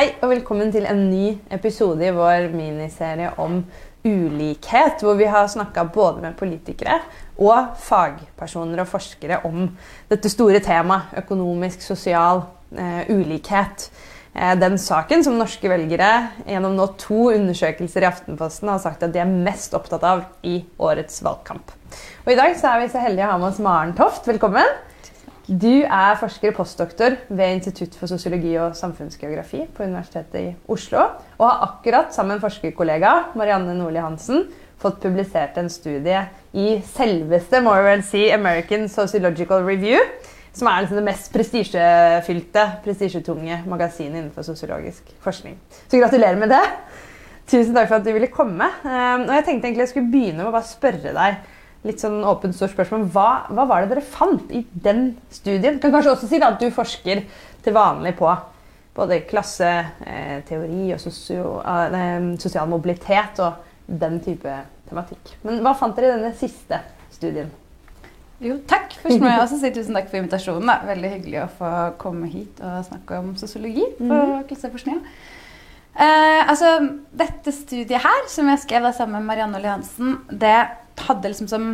Hei og velkommen til en ny episode i vår miniserie om ulikhet, hvor vi har snakka både med politikere og fagpersoner og forskere om dette store temaet økonomisk, sosial eh, ulikhet. Eh, den saken som norske velgere gjennom nå to undersøkelser i Aftenposten har sagt at de er mest opptatt av i årets valgkamp. Og I dag så er vi så heldige å ha med oss Maren Toft. Velkommen. Du er forsker og postdoktor ved Institutt for sosiologi og samfunnsgeografi på Universitetet i Oslo. Og har akkurat sammen med forskerkollega, Marianne Nordli Hansen, fått publisert en studie i selveste må vel American Sociological Review. Som er liksom det mest prestisjefylte, prestisjetunge magasinet innenfor sosiologisk forskning. Så gratulerer med det. Tusen takk for at du ville komme. Um, og jeg tenkte egentlig jeg skulle begynne med å bare spørre deg litt sånn åpent stort spørsmål. Hva, hva, var det dere fant i den studien? Du kan kanskje også si da, at du forsker til vanlig på både klasseteori eh, og sosio, eh, sosial mobilitet og den type tematikk. Men hva fant dere i denne siste studien? Jo, takk. Først må jeg også si tusen takk for invitasjonen. Da. Veldig hyggelig å få komme hit og snakke om sosiologi på mm. klasseforskninga. Eh, altså, dette studiet her, som jeg skrev da sammen med Marianne Oliansen, det hadde liksom som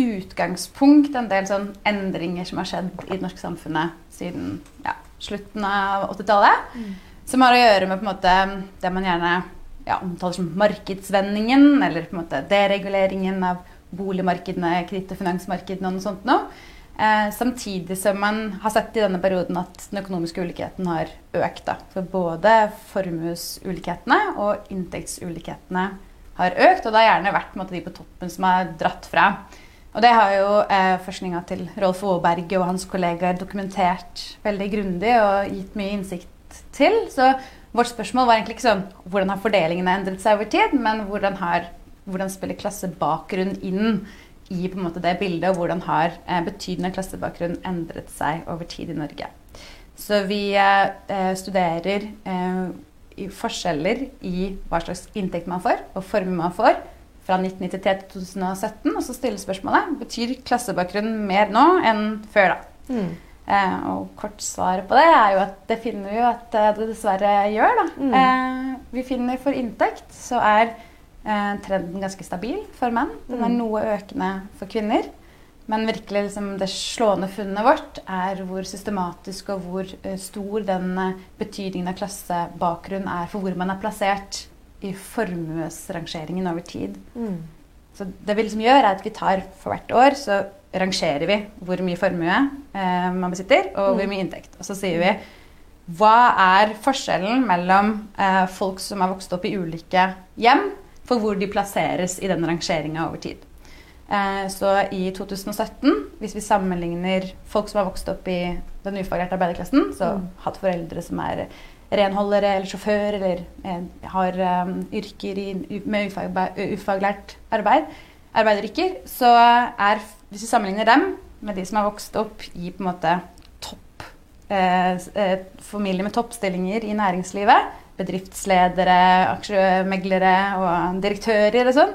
utgangspunkt en del sånn endringer som har skjedd i det norske samfunnet siden ja, slutten av 80-tallet. Mm. Som har å gjøre med på en måte det man gjerne ja, omtaler som markedsvendingen, eller på en måte dereguleringen av boligmarkedene, kreditt- og finansmarkedene og noe sånt noe. Eh, samtidig som man har sett i denne perioden at den økonomiske ulikheten har økt. Da. For både formuesulikhetene og inntektsulikhetene har økt, og det har gjerne vært måte, de på toppen som har dratt fra. Og det har jo eh, forskninga til Rolf Aaberge og hans kollegaer dokumentert veldig grundig og gitt mye innsikt til. Så vårt spørsmål var egentlig ikke sånn hvordan har fordelingene endret seg over tid, men hvordan, har, hvordan spiller klassebakgrunn inn i på en måte det bildet, og hvordan har eh, betydende klassebakgrunn endret seg over tid i Norge. Så vi eh, studerer eh, forskjeller i hva slags inntekt man får, og formue man får, fra 1993 til 2017. Og så stiller spørsmålet betyr klassebakgrunn mer nå enn før. da? Mm. Eh, og kort svar på det er jo at det finner vi jo at eh, det dessverre gjør. da. Mm. Eh, vi finner for inntekt så er eh, trenden ganske stabil for menn. Den er mm. noe økende for kvinner. Men virkelig liksom, det slående funnet vårt er hvor systematisk og hvor uh, stor den uh, betydningen av klassebakgrunn er for hvor man er plassert i formuesrangeringen over tid. Mm. Så det vi liksom gjør, er at vi tar for hvert år så rangerer vi hvor mye formue eh, man besitter, og hvor mm. mye inntekt. Og så sier vi hva er forskjellen mellom folk som er vokst opp i ulike hjem, for hvor de plasseres i den rangeringa over tid. Eh, så i 2017, hvis vi sammenligner folk som har vokst opp i den ufaglærte arbeiderklassen, så mm. hatt foreldre som er renholdere eller sjåfør eller eh, har um, yrker i, med ufag, ufaglært arbeid, arbeideryrker, så er Hvis vi sammenligner dem med de som har vokst opp i på en måte topp eh, eh familier med toppstillinger i næringslivet, bedriftsledere, aksjemeglere og direktører og sånn,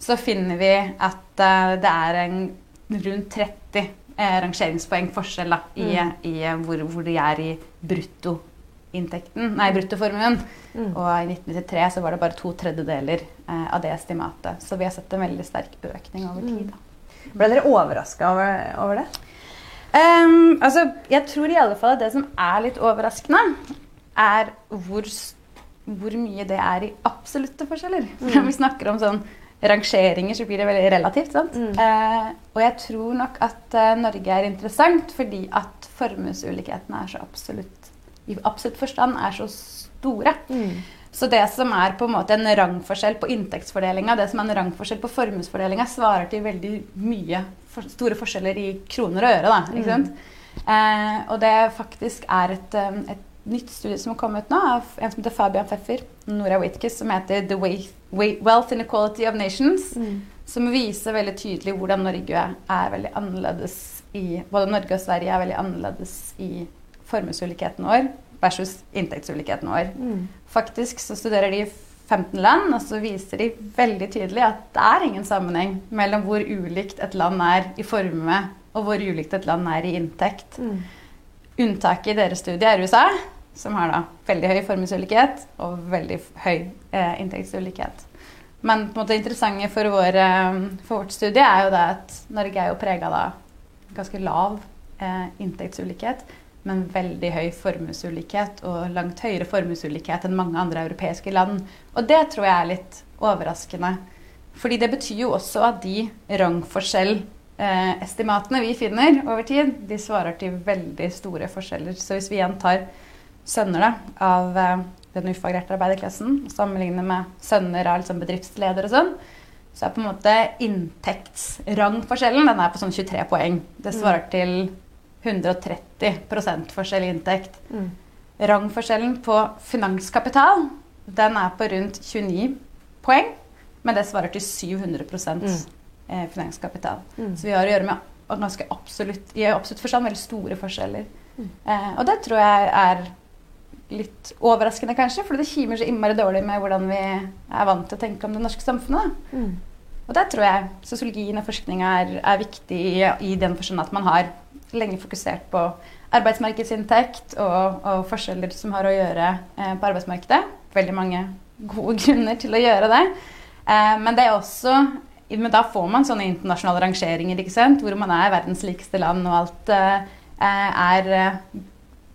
så finner vi at uh, det er en rundt 30 eh, rangeringspoeng forskjell da, i, mm. i eh, hvor, hvor, de er i bruttoinntekten, nei, bruttoformuen. Mm. Og i 1993 så var det bare to tredjedeler eh, av det estimatet. Så vi har sett en veldig sterk økning over tid. Da. Mm. Ble dere overraska over, over, det? Um, altså, jeg tror i alle fall at det som er litt overraskende, er hvor, hvor mye det er i absolutte forskjeller. Mm. vi snakker om sånn rangeringer, så blir det veldig relativt. Mm. Eh, og jeg tror nok at eh, Norge er interessant fordi at formuesulikhetene er så absolutt i absolutt forstand er så store. Mm. Så det som er på en måte en rangforskjell på inntektsfordelinga, det som er en rangforskjell på formuesfordelinga, svarer til veldig mye for, store forskjeller i kroner og øre. Da, ikke sant? Mm. Eh, og det faktisk er et, eh, et nytt studie som har kommet nå, av en som heter Fabian Pfeffer, Nora Witkes, som heter The Wealth Inequality of Nations. Mm. Som viser veldig tydelig hvordan Norge er veldig annerledes i Både Norge og Sverige er veldig annerledes i formuesulikheten vår versus inntektsulikheten vår. Mm. Faktisk så studerer de 15 land, og så viser de veldig tydelig at det er ingen sammenheng mellom hvor ulikt et land er i formue, og hvor ulikt et land er i inntekt. Mm. Unntaket i deres studie er USA. Som har da veldig høy formuesulikhet og veldig høy eh, inntektsulikhet. Men på en måte det interessante for, vår, eh, for, vårt studie er jo det at Norge er jo prega av ganske lav eh, inntektsulikhet, men veldig høy formuesulikhet og langt høyere formuesulikhet enn mange andre europeiske land. Og det tror jeg er litt overraskende. Fordi det betyr jo også at de rangforskjellestimatene vi finner over tid, de svarer til veldig store forskjeller. Så hvis vi igjen tar sønner da, av eh, den ufaglærte arbeiderklassen sammenlignet med sønner av liksom, bedriftsledere og sånn, så er på en måte inntektsrangforskjellen den er på sånn 23 poeng. Det svarer mm. til 130 forskjell i inntekt. Mm. Rangforskjellen på finanskapital den er på rundt 29 poeng. Men det svarer til 700 mm. Eh, finanskapital. Mm. Så vi har å gjøre med ganske absolutt, i absolutt forstand veldig store forskjeller. Mm. Eh, og det tror jeg er litt overraskende, kanskje, for det kimer så innmari dårlig med hvordan vi er vant til å tenke om det norske samfunnet. Mm. Og der tror jeg sosiologien og forskninga er, er, viktig i, i den forstand at man har lenge fokusert på arbeidsmarkedsinntekt og, og forskjeller som har å gjøre eh, på arbeidsmarkedet. Veldig mange gode grunner til å gjøre det. Eh, men det er også men da får man sånne internasjonale rangeringer hvor man er verdens likeste land, og alt eh, er eh,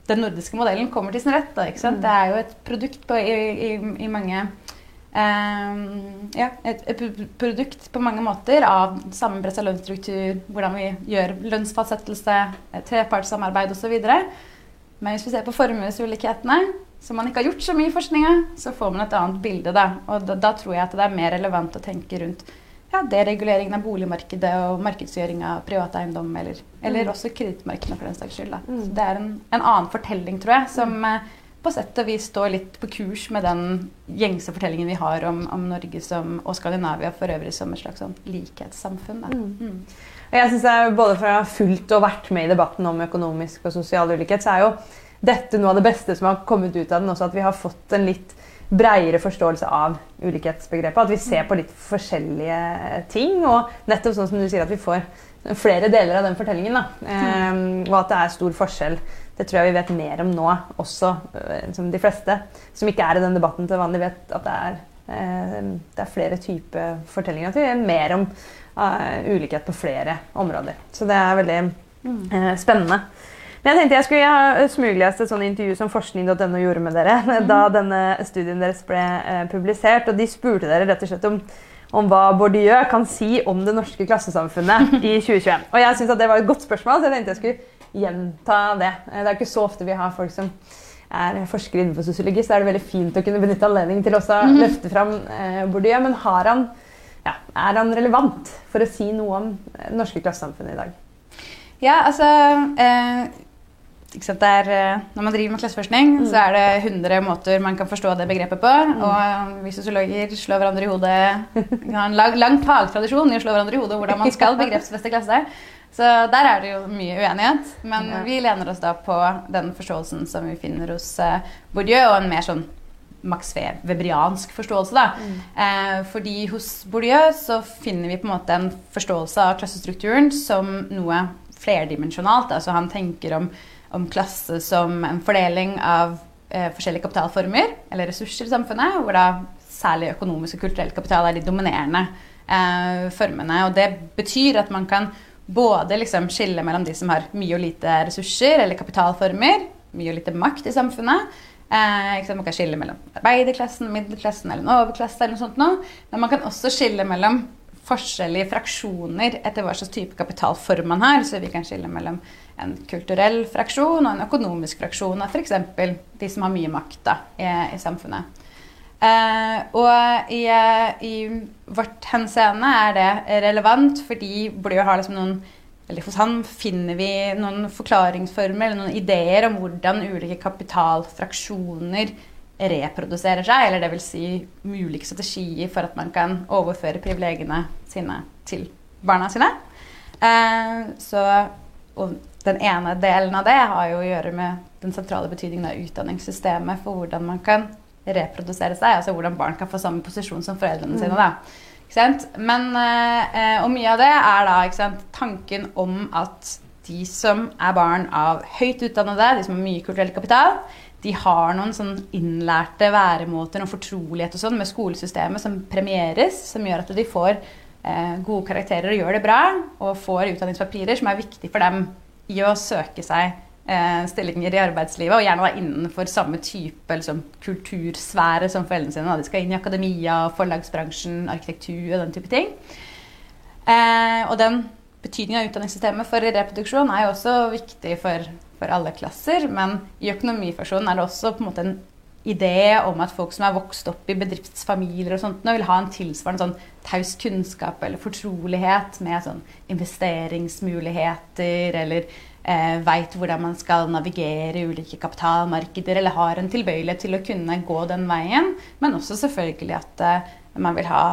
Den nordiske modellen kommer til sin rett. Da, ikke sant? Mm. Det er jo et produkt på, i, i, i, mange Um, ja, et, et, produkt på mange måter av sammenpressa lønnsstruktur, hvordan vi gjør lønnsfastsettelse, trepartssamarbeid osv. Men hvis vi ser på formuesulikhetene, som man ikke har gjort så mye i forskninga, så får man et annet bilde. Da. Og da, da, tror jeg at det er mer relevant å tenke rundt ja, dereguleringen av boligmarkedet og markedsgjøring av privat eiendom, eller, eller mm. også kredittmarkedene for den saks skyld. Mm. Så det er en, en, annen fortelling, tror jeg, som mm. på sett og vis står litt på kurs med den gjengse fortellingen vi har om, om Norge som, og Skandinavia for øvrig som et slags sånn likhetssamfunn. Mm. mm. Jeg synes jeg, Både ha fulgt og vært med i debatten om økonomisk og sosial ulikhet, så er jo dette noe av det beste som har kommet ut av den. også At vi har fått en litt breiere forståelse av ulikhetsbegrepet. At vi ser på litt forskjellige ting. Og nettopp sånn som du sier at vi får flere deler av den fortellingen. Um, og at det er stor forskjell. Det tror jeg vi vet mer om nå også, eh, som de fleste som ikke er i den debatten til vanlig, vet at det er, uh, det er flere typer fortellinger. At vi vet mer om uh, ulikhet på flere områder. Så det er veldig uh, spennende. Men jeg tenkte jeg skulle smuglest et sånt intervju som forskning.no gjorde med dere da denne studien deres ble eh, publisert. og De spurte dere rett og slett om, om hva Bourdieu kan si om det norske klassesamfunnet i 2021. Og jeg synes Det var et godt spørsmål, så jeg tenkte jeg skulle gjenta det. Eh, det er ikke så ofte vi har folk som er forskere innenfor sosiologi, så er det veldig fint å kunne benytte anledningen til også å mm. løfte fram eh, Bourdieu. Men har han, ja, er han relevant for å si noe om det norske klassesamfunnet i dag? Ja, altså eh, er, eh, når man driver med klasseforskning, mm. så er det 100 måter man kan forstå det begrepet på. Mm. Og vi sosiologer slår hverandre i hodet Vi har en lang, lang fagtradisjon i å slå hverandre i hodet hvordan man skal begrepsfeste klasse. Så der er det jo mye uenighet. Men ja. vi lener oss da på den forståelsen som vi finner hos uh, Bourdieu, og en mer sånn Max Webriansk forståelse. da. Mm. Eh, fordi hos Bourdieu så finner vi på en måte en forståelse av klassestrukturen som noe flerdimensjonalt. Altså han tenker om om klasse som en fordeling av eh, forskjellige kapitalformer eller ressurser i samfunnet, hvor da særlig økonomisk og kulturell kapital er de dominerende eh, formene. Og det betyr at man kan både liksom skille mellom de som har mye og lite ressurser eller kapitalformer, mye og lite makt i samfunnet. Eh, man kan skille mellom arbeiderklassen, middelklassen eller en overklasse. eller noe sånt nå. Men man kan også skille mellom forskjellige fraksjoner etter hva slags type kapitalform man har. Så vi kan skille mellom en kulturell fraksjon og en økonomisk fraksjon av f.eks. de som har mye makt da, i, i, samfunnet. Eh, og i, i, vårt henseende er det relevant fordi Blø har liksom noen eller hos han finner vi noen forklaringsformer eller noen ideer om hvordan ulike kapitalfraksjoner reproduserer seg. Eller dvs. Si mulige strategier for at man kan overføre privilegiene sine til barna sine. Eh, så, og den ene delen av det har jo å gjøre med den sentrale betydningen av utdanningssystemet for hvordan man kan reprodusere seg, altså hvordan barn kan få samme posisjon som foreldrene sine. da. Men, eh, og mye av det er da sant, tanken om at de som er barn av høyt utdannede, de som har mye kulturell kapital, de har noen sånn innlærte væremåter og fortrolighet og sånn med skolesystemet som premieres, som gjør at de får eh, gode karakterer og gjør det bra, og får utdanningspapirer som er viktig for dem i å søke seg eh, stillinger i arbeidslivet, og gjerne da innenfor samme type liksom, kultursfære som foreldrene sine. De skal inn i akademia, forlagsbransjen, arkitektur og den type ting. Eh, og den betydningen av utdanningssystemet for reproduksjon er jo også viktig for for alle klasser. Men i økonomifaksjonen er det også på en måte en idé om at folk som er vokst opp i bedriftsfamilier og sånt, vil ha en tilsvarende sånn taus kunnskap eller fortrolighet med sånn investeringsmuligheter eller eh, veit hvordan man skal navigere i ulike kapitalmarkeder, eller har en tilbøyelighet til å kunne gå den veien. Men også selvfølgelig at eh, man vil ha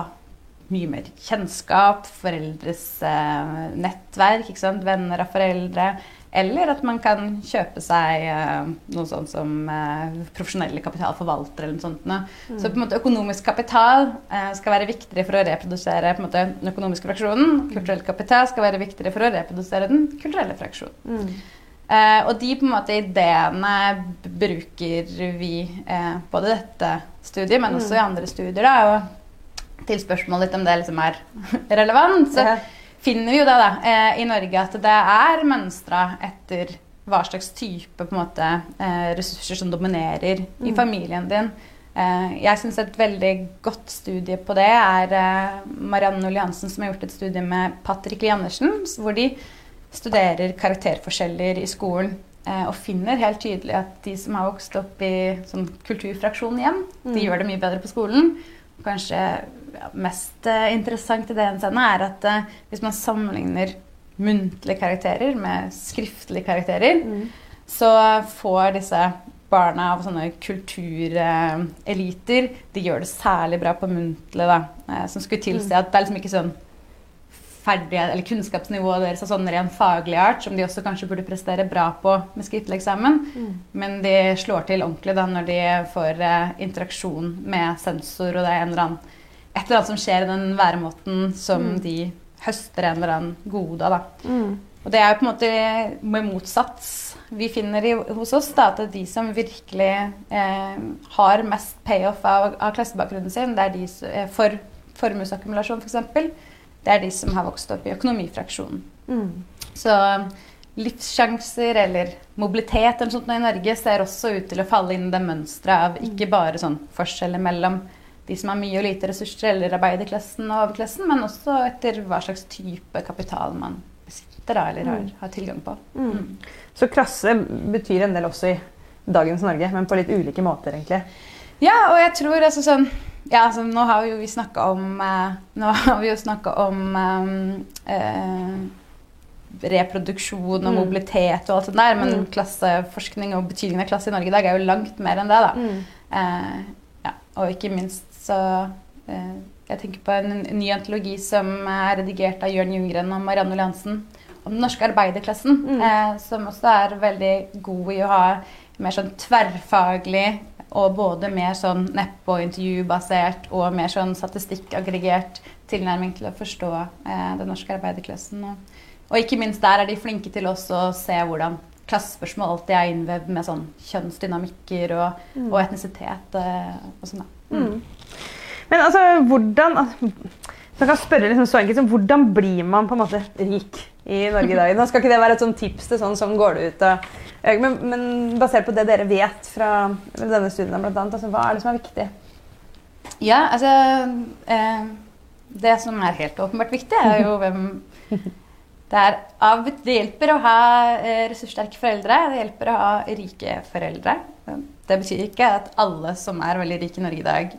mye mer kjennskap, foreldres eh, nettverk, venner av foreldre. Eller at man kan kjøpe seg uh, noe sånt som uh, profesjonelle kapitalforvaltere eller noe sånt. Mm. Så på en måte økonomisk kapital uh, skal være viktigere for å reprodusere på en måte, den økonomiske fraksjonen. Mm. Kulturell kapital skal være viktigere for å reprodusere den kulturelle fraksjonen. Mm. og de på en måte ideene bruker vi både i dette studiet, men også i mm. andre studier. Da, og til spørsmålet litt om det liksom er relevant. så finner vi jo da, da eh, i Norge at det er mønstra etter hva slags type måte, eh, ressurser som dominerer mm. i familien din. Eh, jeg syns et veldig godt studie på det er Marianne Oliansen som har gjort et studie med Patrick Lie Andersen, hvor de studerer karakterforskjeller i skolen. Og finner helt tydelig at de som har vokst opp i sånn kulturfraksjon hjem, mm. de gjør det mye bedre på skolen. Kanskje mest uh, interessant i det henseende er at uh, hvis man sammenligner muntlige karakterer med skriftlige karakterer, mm. så får disse barna av sånne kultureliter De gjør det særlig bra på muntlig, da. Uh, som skulle tilsi mm. at det er liksom ikke sånn ferdighet eller kunnskapsnivået deres av sånn ren faglig art, som de også kanskje burde prestere bra på med skriftlig eksamen. Mm. Men de slår til ordentlig da når de får eh, interaksjon med sensor, og det er en eller annen, et eller annet som skjer i den væremåten som mm. de høster en eller annen gode av. Mm. Og det er jo på en måte med motsats vi finner i, hos oss, da, at de som virkelig eh, har mest payoff av, av klassebakgrunnen sin, det er de eh, for formuesakkumulasjon f.eks., for det er de som har vokst opp i økonomifraksjonen. Mm. Så um, livssjanser eller mobilitet eller sånt i Norge ser også ut til å falle inn det mønsteret av ikke bare sånn forskjeller mellom de som har mye og lite ressurser, eller arbeiderklassen og overklassen, men også etter hva slags type kapital man besitter da, eller har, mm. har tilgang på. Mm. Mm. Så klasse betyr en del også i dagens Norge, men på litt ulike måter, egentlig? Ja, og jeg tror altså sånn ja, altså, nå har jo vi snakka om eh, Nå har vi jo snakka om eh, eh, reproduksjon og mm. mobilitet og alt sånt der, men mm. klasseforskning og betydningen av klasse i Norge i dag er jo langt mer enn det, da. Mm. Eh, ja, og ikke minst så eh, Jeg tenker på en, en, ny antologi som er redigert av Jørn Ljunggren og Marianne Oliansen om den norske arbeiderklassen, mm. Eh, som også er veldig god i å ha mer sånn tverrfaglig og både mer sånn neppe- og intervjubasert og mer sånn statistikkaggregert tilnærming til å forstå eh, den norske arbeiderklassen. Og, og, ikke minst der er de flinke til også å se hvordan klassespørsmål alltid er innvevd med sånn kjønnsdynamikker og, mm. og etnisitet eh, og sånn. Mm. Mm. Men altså, hvordan så kan spørre liksom så enkelt som, Hvordan blir man på en måte rik i Norge i dag? Nå skal ikke det være et sånt tips til sånn som går det ut og Eh, men, men, basert på det dere vet fra denne studien, blant annet, altså, hva er det som er viktig? Ja, altså eh, Det som er helt åpenbart viktig, er jo hvem det er av, Det hjelper å ha eh, ressurssterke foreldre. Det hjelper å ha rike foreldre. Det betyr ikke at alle som er veldig rike i Norge i dag,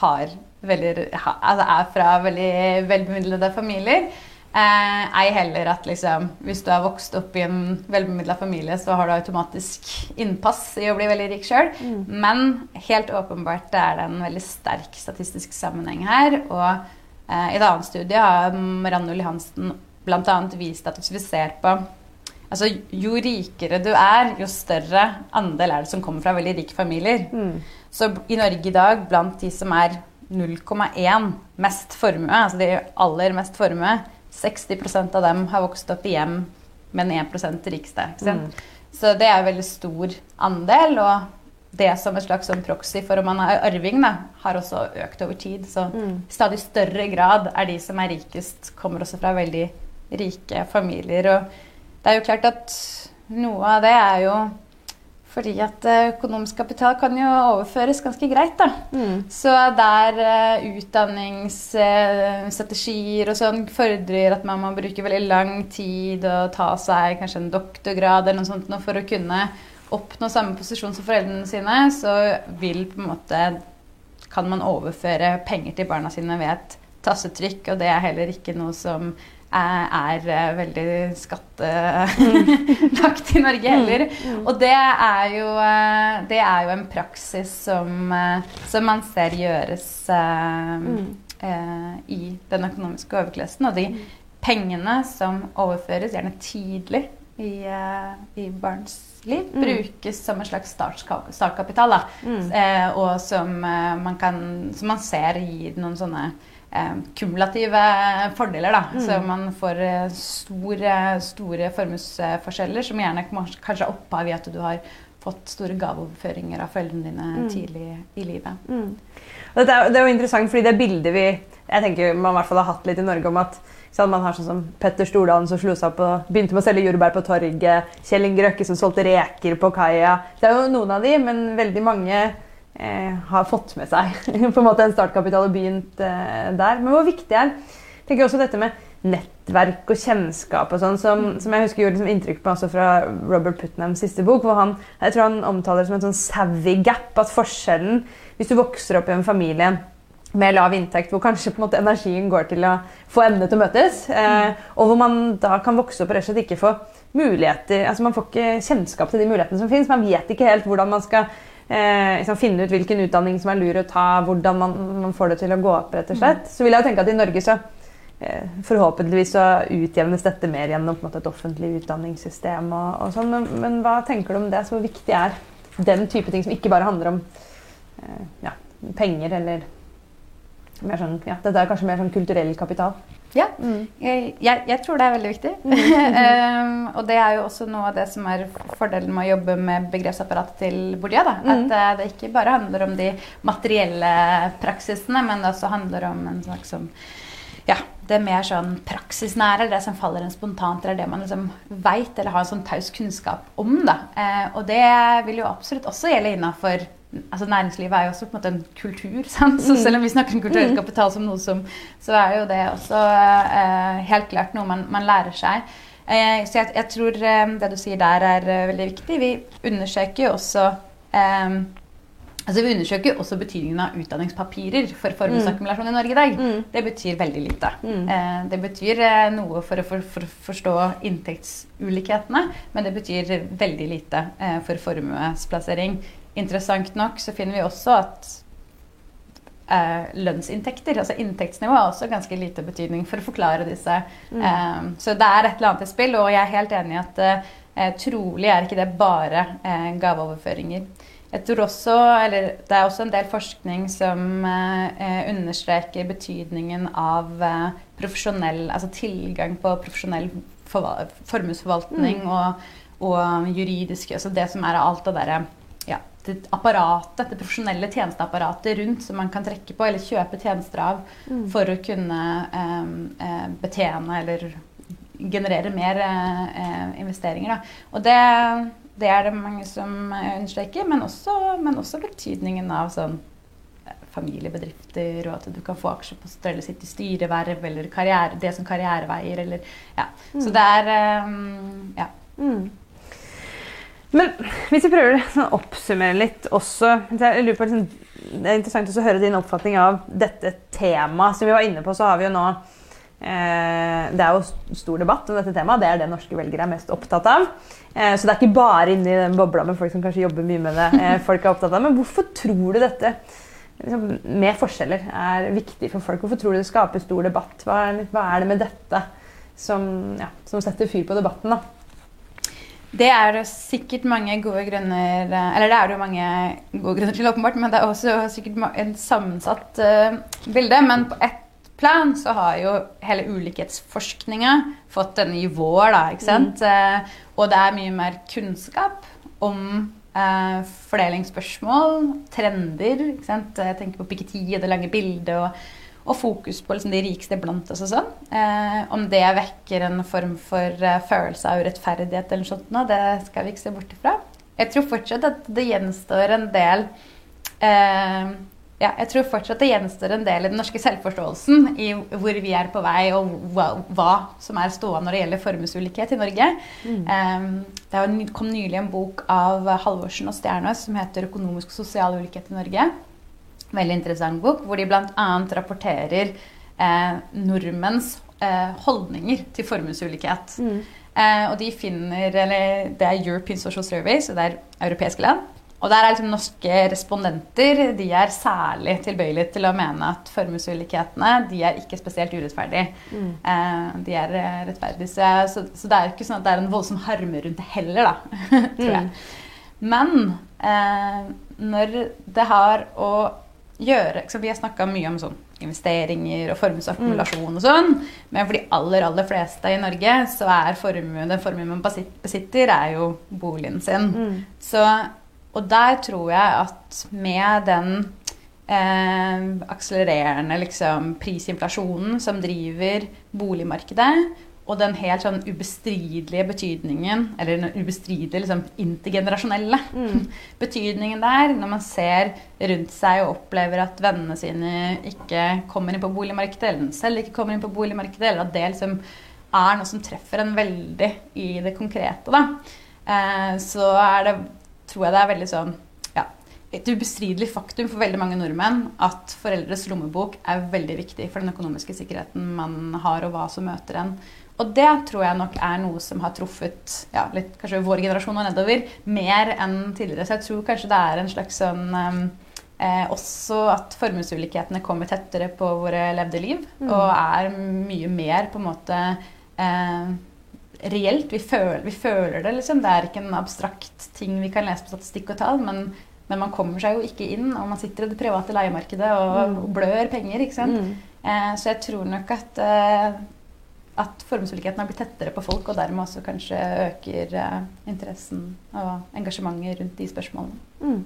har veldig, altså er fra veldig velbemidlede familier. Eh, ei heller at liksom, hvis du har vokst opp i en velbemidla familie, så har du automatisk innpass i å bli veldig rik sjøl. Mm. Men helt åpenbart er det en veldig sterk statistisk sammenheng her. Og eh, i et annet studie har Marianne Ulli Hansen bl.a. vist at hvis vi ser på Altså, jo rikere du er, jo større andel er det som kommer fra veldig rike familier. Mm. Så i Norge i dag, blant de som er 0,1 mest formue, altså de aller mest formue, 60% av dem har vokst opp i hjem med den 1 rikeste. Mm. Så det er en veldig stor andel. Og det som et slags sånn proxy for om man er arving, da, har også økt over tid. Så i stadig større grad er de som er rikest, kommer også fra veldig rike familier. Og det er jo klart at noe av det er jo fordi at eh, økonomisk kapital kan jo overføres ganske greit. da. Så der uh, utdanningsstrategier uh, og sånn fordrer at man må bruke veldig lang tid og ta seg kanskje en doktorgrad eller noe sånt for å kunne oppnå samme posisjon som foreldrene sine, så vil på en måte kan man overføre penger til barna sine ved et tassetrykk, og det er heller ikke noe som er, er veldig skattelagt i Norge heller. Og det er jo, det er jo en praksis som, som man ser gjøres eh, i den økonomiske overklassen. Og de pengene som overføres gjerne tidlig i, i barns liv, mm. brukes som en slags startkapital. Da. Mm. Eh, og som man, kan, som man ser gir noen sånne eh, kumulative fordeler. Da. Mm. Så man får eh, store, store formuesforskjeller som gjerne kanskje er opphav i at du har fått store gaveoverføringer av foreldrene dine mm. tidlig i livet. Mm. Det, er, det er jo interessant, fordi det bildet vi jeg tenker man i hvert fall har hatt litt i Norge om at man har sånn som Petter Stordalen som slo seg opp og begynte med å selge jordbær på torget. Kjell Inge Røkke som solgte reker på kaia. Det er jo noen av de, men veldig mange eh, har fått med seg på en måte en startkapital og begynt eh, der. Men hvor viktig er jeg tenker også dette med nettverk og kjennskap og sånn, som, som, jeg husker gjorde liksom inntrykk på også fra Robert Putnams siste bok, hvor han jeg tror han omtaler det som en sånn savvy gap. At forskjellen Hvis du vokser opp i en familie med lav inntekt, hvor kanskje på en måte energien går til å få endene til å møtes, eh, og hvor man da kan vokse opp og rett og slett ikke få muligheter altså Man får ikke kjennskap til de mulighetene som finnes. Man vet ikke helt hvordan man skal eh, liksom finne ut hvilken utdanning som er lur å ta, hvordan man, man, får det til å gå opp. rett og slett. Så vil jeg jo tenke at i Norge så eh, forhåpentligvis så utjevnes dette mer gjennom måte, et offentlig utdanningssystem. og, og sånn, men, men, hva tenker du om det? Så hvor viktig er den type ting som ikke bare handler om eh, ja, penger eller mer sånn, ja, Dette er kanskje mer sånn kulturell kapital? Ja, mm. jeg, jeg, jeg, tror det er veldig viktig. um, og det er jo også noe av det som er fordelen med å jobbe med begrepsapparatet til Bourdieu. Mm. At uh, det ikke bare handler om de materielle praksisene, men det også handler om en slags som ja, det mer sånn praksisnære, det som faller en spontant, eller det man liksom veit eller har en sånn taus kunnskap om. Da. Eh, og det vil jo absolutt også gjelde innafor altså Næringslivet er jo også på en måte en kultur. Sant? Så mm. selv om vi snakker om kulturell mm. kapital som noe som Så er jo det også eh, helt klart noe man, man lærer seg. Eh, så jeg, jeg, tror eh, det du sier der, er eh, veldig viktig. Vi undersøker jo også eh, Altså Vi undersøker jo også betydningen av utdanningspapirer for formuesakkumulasjon mm. i Norge i dag. Mm. Det betyr veldig lite. Mm. Eh, det betyr noe for å for, for forstå inntektsulikhetene, men det betyr veldig lite for formuesplassering interessant nok så finner vi også at eh, lønnsinntekter, altså inntektsnivå, har også ganske lite betydning for å forklare disse. Mm. Eh, så det er et eller annet i spill, og jeg er helt enig i at eh, trolig er ikke det bare eh, gaveoverføringer. Jeg tror også, eller Det er også en del forskning som eh, understreker betydningen av eh, profesjonell, altså tilgang på profesjonell formuesforvaltning mm. og, og juridisk altså Det som er alt det derre dette apparatet, det profesjonelle tjenesteapparatet rundt som man kan trekke på eller kjøpe tjenester av mm. for å kunne eh, betjene eller generere mer eh, investeringer. Da. Og det, det, er det mange som understreker, men også, men også betydningen av sånn eh, familiebedrifter, og at du kan få aksjeposter på eller sitte i styreverv eller karriere, det som karriereveier. Eller, ja. mm. Så det er um, Ja. Mm. Men hvis vi prøver å oppsummere litt også jeg lurer på, liksom, Det er interessant å høre din oppfatning av dette temaet. Som vi var inne på, så har vi jo nå eh, Det er jo stor debatt om dette temaet. Det er det norske velgere er mest opptatt av. Eh, så det er ikke bare inni den bobla med folk som kanskje jobber mye med det. Eh, folk er opptatt av. Men hvorfor tror du dette liksom, med forskjeller er viktig for folk? Hvorfor tror du det skaper stor debatt? Hva er det med dette som, ja, som setter fyr på debatten? da? Det er det sikkert mange gode grunner eh, Eller det er det jo mange gode grunner til, åpenbart, men det er også sikkert en sammensatt uh, bilde. Men på ett plan så har jo hele ulikhetsforskninga fått denne nivåer, da, ikke sant. Mm. Uh, og det er mye mer kunnskap om uh, fordelingsspørsmål, trender. ikke sant? Jeg tenker på Piketi og det lange bildet. og, og fokus på liksom, de rikeste blant oss og sånn. Eh, om det vekker en form for eh, følelse av urettferdighet eller noe sånt, det skal vi ikke se bort ifra. Jeg tror fortsatt at det gjenstår en del eh, ja, jeg tror fortsatt det gjenstår en del i den norske selvforståelsen i hvor vi er på vei, og hva, hva som er stående når det gjelder formuesulikhet i Norge. Mm. Um, det kom nylig en bok av Halvorsen og Stjernøs som heter 'Økonomisk og sosial ulikhet i Norge'. Veldig interessant bok, hvor de bl.a. rapporterer eh, nordmenns eh, holdninger til formuesulikhet. Mm. Eh, og de finner eller Det er European Social Survey, så det er europeiske land. Og der er liksom norske respondenter de er særlig tilbøyelige til å mene at formuesulikhetene de er ikke spesielt urettferdige. Mm. Eh, de er eh, rettferdige. Så, så, det er ikke sånn at det er en voldsom harme rundt det heller, da. tror jeg. Mm. Men eh, når det har å gjøre så Vi har snakka mye om sånn investeringer og formuesakkumulasjon mm. og sånn. Men for de aller, aller fleste i Norge så er formuen den formuen man besitter, er jo boligen sin. Mm. Så og der tror jeg at med den eh, akselererende liksom, prisinflasjonen som driver boligmarkedet, og den helt sånn ubestridelige betydningen, eller den ubestridelige liksom, intergenerasjonelle mm. betydningen der, når man ser rundt seg og opplever at vennene sine ikke kommer inn på boligmarkedet, eller den selv ikke kommer inn på boligmarkedet, eller at det liksom er noe som treffer en veldig i det konkrete, da, eh, så er det tror jeg det er veldig sånn ja, et ubestridelig faktum for veldig mange nordmenn at foreldres lommebok er veldig viktig for den økonomiske sikkerheten man har, og hva som møter en. Og det tror jeg nok er noe som har truffet ja, litt, kanskje vår generasjon og nedover mer enn tidligere. Så jeg tror kanskje det er en slags sånn um, eh, Også at formuesulikhetene kommer tettere på våre levde liv. Mm. Og er mye mer på en måte eh, reelt. Vi føler, vi føler, det, liksom. Det er ikke en abstrakt ting vi kan lese på statistikk og tall. Men, men man kommer seg jo ikke inn, og man sitter i det private leiemarkedet og, mm. blør penger. ikke sant? Mm. Eh, så jeg tror nok at, eh, at formuesulikheten har blitt tettere på folk, og dermed også kanskje øker eh, interessen og engasjementet rundt de spørsmålene. Mm.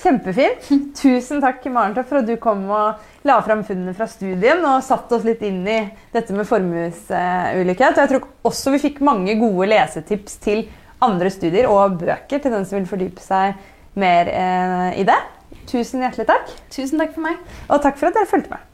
Kjempefint. Tusen takk Maren, for at du kom og la fram funnene fra studien og satte oss litt inn i dette med formuesulikhet. Og jeg tror også vi fikk mange gode lesetips til andre studier og bøker til den som vil fordype seg mer eh, i det. Tusen hjertelig takk. Tusen takk for meg. Og takk for at dere fulgte med.